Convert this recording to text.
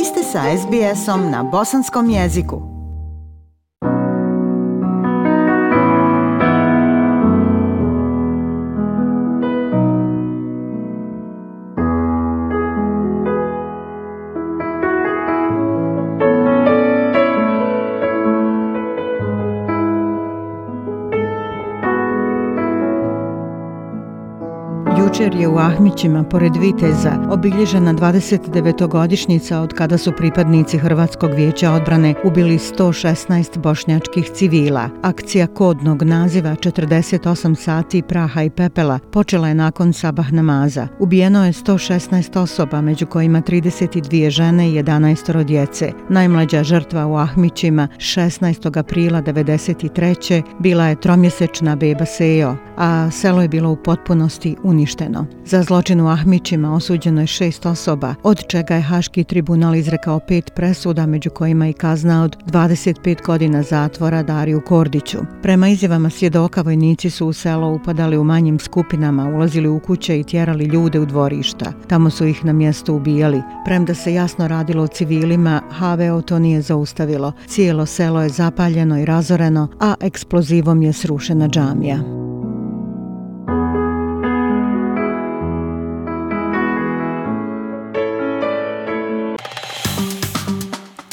Vi ste sa SBS-om na bosanskom jeziku. Jučer je u Ahmićima, pored Viteza, obilježena 29-godišnjica od kada su pripadnici Hrvatskog vijeća odbrane ubili 116 bošnjačkih civila. Akcija kodnog naziva 48 sati praha i pepela počela je nakon sabah namaza. Ubijeno je 116 osoba, među kojima 32 žene i 11 djece. Najmlađa žrtva u Ahmićima 16. aprila 1993. bila je tromjesečna beba Sejo, a selo je bilo u potpunosti uništeno uništeno. Za zločin u Ahmićima osuđeno je šest osoba, od čega je Haški tribunal izrekao pet presuda, među kojima i kazna od 25 godina zatvora Dariju Kordiću. Prema izjavama svjedoka, vojnici su u selo upadali u manjim skupinama, ulazili u kuće i tjerali ljude u dvorišta. Tamo su ih na mjestu ubijali. Premda se jasno radilo o civilima, HVO to nije zaustavilo. Cijelo selo je zapaljeno i razoreno, a eksplozivom je srušena džamija.